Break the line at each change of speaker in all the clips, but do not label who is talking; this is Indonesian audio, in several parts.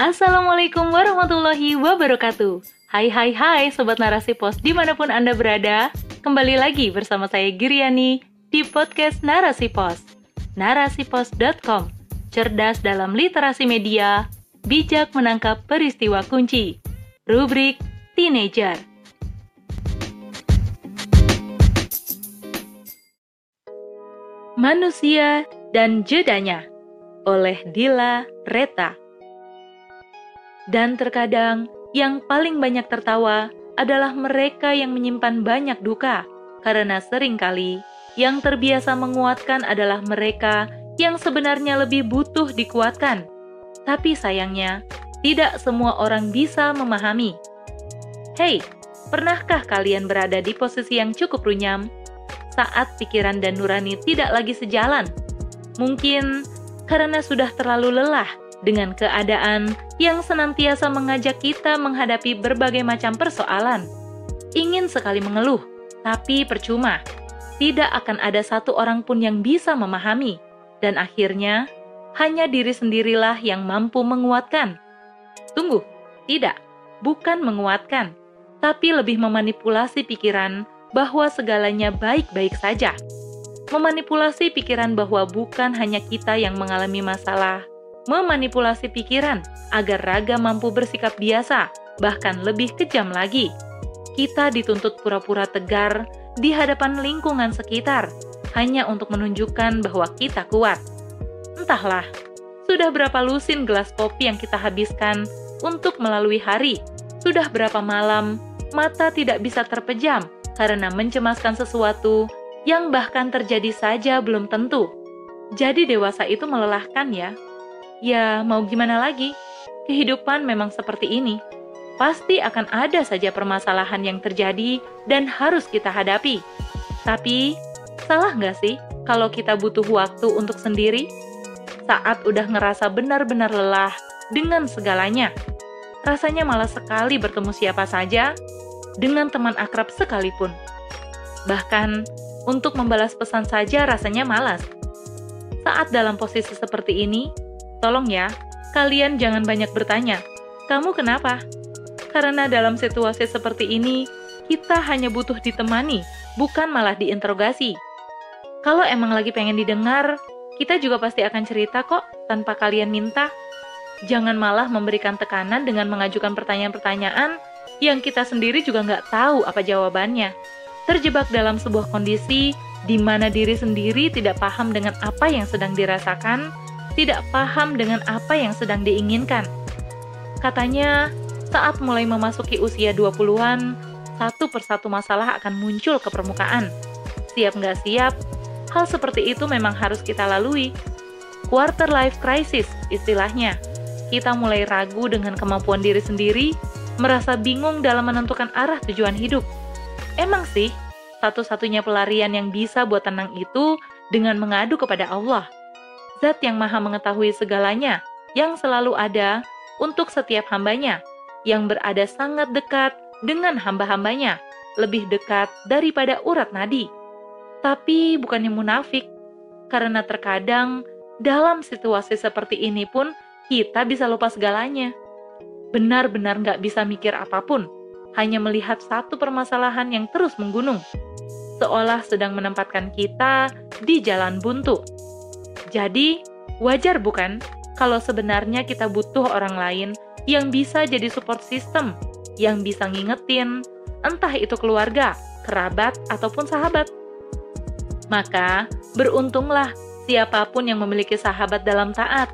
Assalamualaikum warahmatullahi wabarakatuh. Hai hai hai Sobat Narasi Pos di mana pun Anda berada. Kembali lagi bersama saya Giriani di podcast Narasi Pos. Narasipos.com Cerdas dalam literasi media, bijak menangkap peristiwa kunci. Rubrik Teenager. Manusia dan Jedanya oleh Dila Reta. Dan terkadang yang paling banyak tertawa adalah mereka yang menyimpan banyak duka, karena sering kali yang terbiasa menguatkan adalah mereka yang sebenarnya lebih butuh dikuatkan. Tapi sayangnya, tidak semua orang bisa memahami. Hei, pernahkah kalian berada di posisi yang cukup runyam saat pikiran dan nurani tidak lagi sejalan? Mungkin karena sudah terlalu lelah dengan keadaan yang senantiasa mengajak kita menghadapi berbagai macam persoalan. Ingin sekali mengeluh, tapi percuma. Tidak akan ada satu orang pun yang bisa memahami, dan akhirnya hanya diri sendirilah yang mampu menguatkan. Tunggu, tidak, bukan menguatkan, tapi lebih memanipulasi pikiran bahwa segalanya baik-baik saja. Memanipulasi pikiran bahwa bukan hanya kita yang mengalami masalah, memanipulasi pikiran agar raga mampu bersikap biasa, bahkan lebih kejam lagi. Kita dituntut pura-pura tegar di hadapan lingkungan sekitar, hanya untuk menunjukkan bahwa kita kuat. Entahlah, sudah berapa lusin gelas kopi yang kita habiskan untuk melalui hari? Sudah berapa malam mata tidak bisa terpejam karena mencemaskan sesuatu yang bahkan terjadi saja belum tentu. Jadi dewasa itu melelahkan ya. Ya, mau gimana lagi? Kehidupan memang seperti ini. Pasti akan ada saja permasalahan yang terjadi dan harus kita hadapi. Tapi, salah nggak sih kalau kita butuh waktu untuk sendiri? Saat udah ngerasa benar-benar lelah dengan segalanya. Rasanya malas sekali bertemu siapa saja, dengan teman akrab sekalipun. Bahkan, untuk membalas pesan saja rasanya malas. Saat dalam posisi seperti ini, Tolong ya, kalian jangan banyak bertanya, "Kamu kenapa?" Karena dalam situasi seperti ini, kita hanya butuh ditemani, bukan malah diinterogasi. Kalau emang lagi pengen didengar, kita juga pasti akan cerita kok tanpa kalian minta. Jangan malah memberikan tekanan dengan mengajukan pertanyaan-pertanyaan yang kita sendiri juga nggak tahu apa jawabannya. Terjebak dalam sebuah kondisi di mana diri sendiri tidak paham dengan apa yang sedang dirasakan, tidak paham dengan apa yang sedang diinginkan. Katanya, saat mulai memasuki usia 20-an, satu persatu masalah akan muncul ke permukaan. Siap nggak siap, hal seperti itu memang harus kita lalui. Quarter life crisis istilahnya. Kita mulai ragu dengan kemampuan diri sendiri, merasa bingung dalam menentukan arah tujuan hidup. Emang sih, satu-satunya pelarian yang bisa buat tenang itu dengan mengadu kepada Allah – Zat yang maha mengetahui segalanya, yang selalu ada untuk setiap hambanya, yang berada sangat dekat dengan hamba-hambanya, lebih dekat daripada urat nadi. Tapi bukannya munafik, karena terkadang dalam situasi seperti ini pun kita bisa lupa segalanya. Benar-benar nggak bisa mikir apa pun, hanya melihat satu permasalahan yang terus menggunung, seolah sedang menempatkan kita di jalan buntu. Jadi, wajar bukan kalau sebenarnya kita butuh orang lain yang bisa jadi support system, yang bisa ngingetin, entah itu keluarga, kerabat, ataupun sahabat. Maka, beruntunglah siapa pun yang memiliki sahabat dalam taat,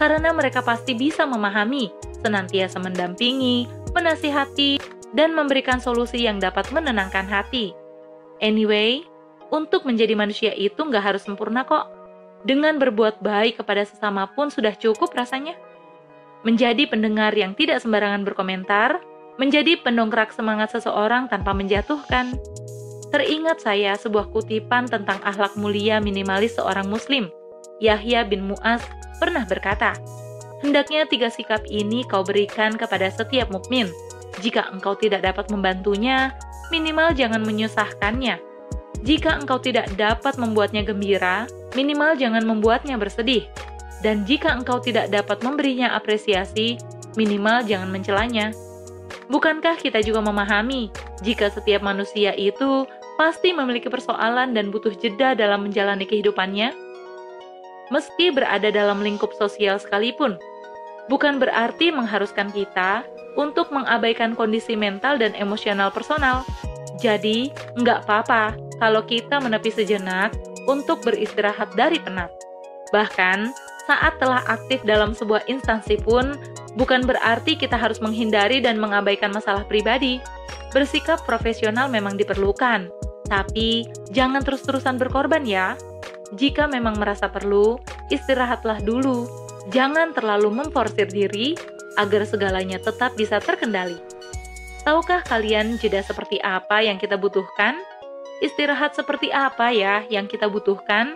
karena mereka pasti bisa memahami, senantiasa mendampingi, menasihati, dan memberikan solusi yang dapat menenangkan hati. Anyway, untuk menjadi manusia itu nggak harus sempurna kok dengan berbuat baik kepada sesama pun sudah cukup rasanya. Menjadi pendengar yang tidak sembarangan berkomentar, menjadi pendongkrak semangat seseorang tanpa menjatuhkan. Teringat saya sebuah kutipan tentang akhlak mulia minimalis seorang muslim. Yahya bin Mu'az pernah berkata, Hendaknya tiga sikap ini kau berikan kepada setiap mukmin. Jika engkau tidak dapat membantunya, minimal jangan menyusahkannya. Jika engkau tidak dapat membuatnya gembira, minimal jangan membuatnya bersedih. Dan jika engkau tidak dapat memberinya apresiasi, minimal jangan mencelanya. Bukankah kita juga memahami jika setiap manusia itu pasti memiliki persoalan dan butuh jeda dalam menjalani kehidupannya? Meski berada dalam lingkup sosial sekalipun, bukan berarti mengharuskan kita untuk mengabaikan kondisi mental dan emosional personal. Jadi, nggak apa-apa kalau kita menepi sejenak untuk beristirahat dari penat. Bahkan, saat telah aktif dalam sebuah instansi pun, bukan berarti kita harus menghindari dan mengabaikan masalah pribadi. Bersikap profesional memang diperlukan, tapi jangan terus-terusan berkorban ya. Jika memang merasa perlu, istirahatlah dulu. Jangan terlalu memforsir diri agar segalanya tetap bisa terkendali. Tahukah kalian jeda seperti apa yang kita butuhkan? Istirahat seperti apa ya yang kita butuhkan?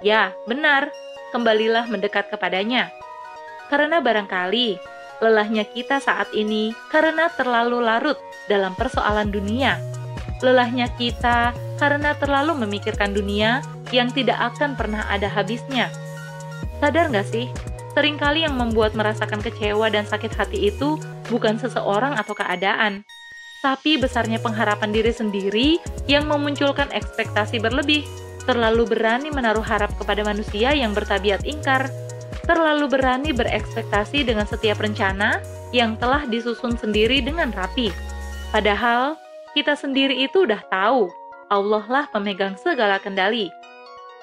Ya, benar, kembalilah mendekat kepadanya. Karena barangkali lelahnya kita saat ini karena terlalu larut dalam persoalan dunia lelahnya kita karena terlalu memikirkan dunia yang tidak akan pernah ada habisnya. Sadar nggak sih, sering kali yang membuat merasakan kecewa dan sakit hati itu bukan seseorang atau keadaan, tapi besarnya pengharapan diri sendiri yang memunculkan ekspektasi berlebih, terlalu berani menaruh harap kepada manusia yang bertabiat ingkar, terlalu berani berekspektasi dengan setiap rencana yang telah disusun sendiri dengan rapi. Padahal, kita sendiri itu udah tahu, Allah lah pemegang segala kendali.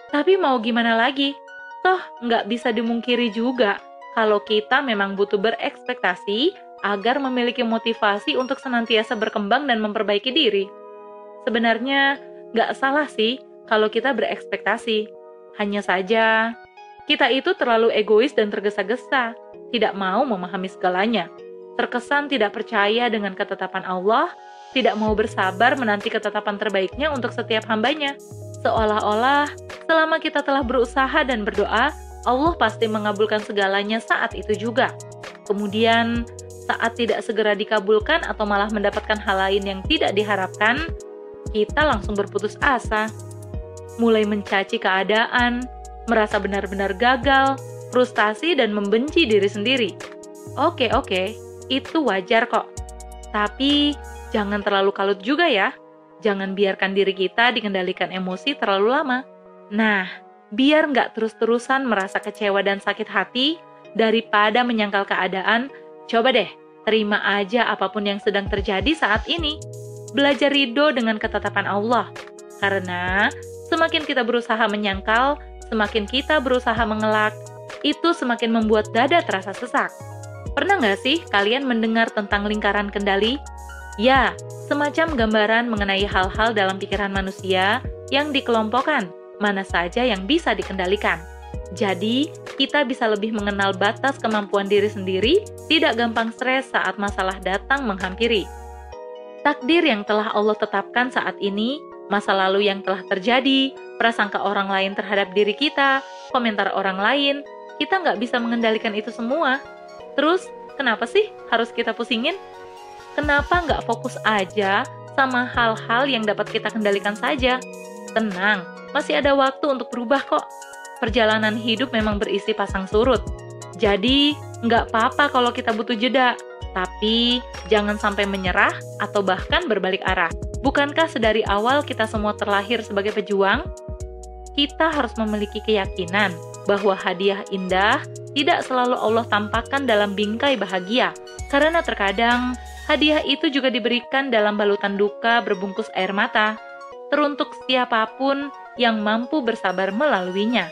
Tapi mau gimana lagi? Toh nggak bisa dimungkiri juga kalau kita memang butuh berekspektasi agar memiliki motivasi untuk senantiasa berkembang dan memperbaiki diri. Sebenarnya nggak salah sih kalau kita berekspektasi. Hanya saja, kita itu terlalu egois dan tergesa-gesa, tidak mau memahami segalanya. Terkesan tidak percaya dengan ketetapan Allah tidak mau bersabar menanti ketetapan terbaiknya untuk setiap hambanya. Seolah-olah selama kita telah berusaha dan berdoa, Allah pasti mengabulkan segalanya saat itu juga. Kemudian, saat tidak segera dikabulkan atau malah mendapatkan hal lain yang tidak diharapkan, kita langsung berputus asa. Mulai mencaci keadaan, merasa benar-benar gagal, frustasi, dan membenci diri sendiri. Oke, oke, itu wajar kok. Tapi Jangan terlalu kalut juga ya. Jangan biarkan diri kita dikendalikan emosi terlalu lama. Nah, biar nggak terus-terusan merasa kecewa dan sakit hati, daripada menyangkal keadaan, coba deh terima aja apa pun yang sedang terjadi saat ini. Belajar ridho dengan ketetapan Allah. Karena semakin kita berusaha menyangkal, semakin kita berusaha mengelak, itu semakin membuat dada terasa sesak. Pernah nggak sih kalian mendengar tentang lingkaran kendali? Ya, semacam gambaran mengenai hal-hal dalam pikiran manusia yang dikelompokkan, mana saja yang bisa dikendalikan. Jadi, kita bisa lebih mengenal batas kemampuan diri sendiri, tidak gampang stres saat masalah datang menghampiri. Takdir yang telah Allah tetapkan saat ini, masa lalu yang telah terjadi, prasangka orang lain terhadap diri kita, komentar orang lain, kita nggak bisa mengendalikan itu semua. Terus, kenapa sih harus kita pusingin? kenapa nggak fokus aja sama hal-hal yang dapat kita kendalikan saja? Tenang, masih ada waktu untuk berubah kok. Perjalanan hidup memang berisi pasang surut. Jadi, nggak apa-apa kalau kita butuh jeda. Tapi, jangan sampai menyerah atau bahkan berbalik arah. Bukankah sedari awal kita semua terlahir sebagai pejuang? Kita harus memiliki keyakinan bahwa hadiah indah tidak selalu Allah tampakkan dalam bingkai bahagia. Karena terkadang Hadiah itu juga diberikan dalam balutan duka berbungkus air mata, teruntuk siapa pun yang mampu bersabar melaluinya.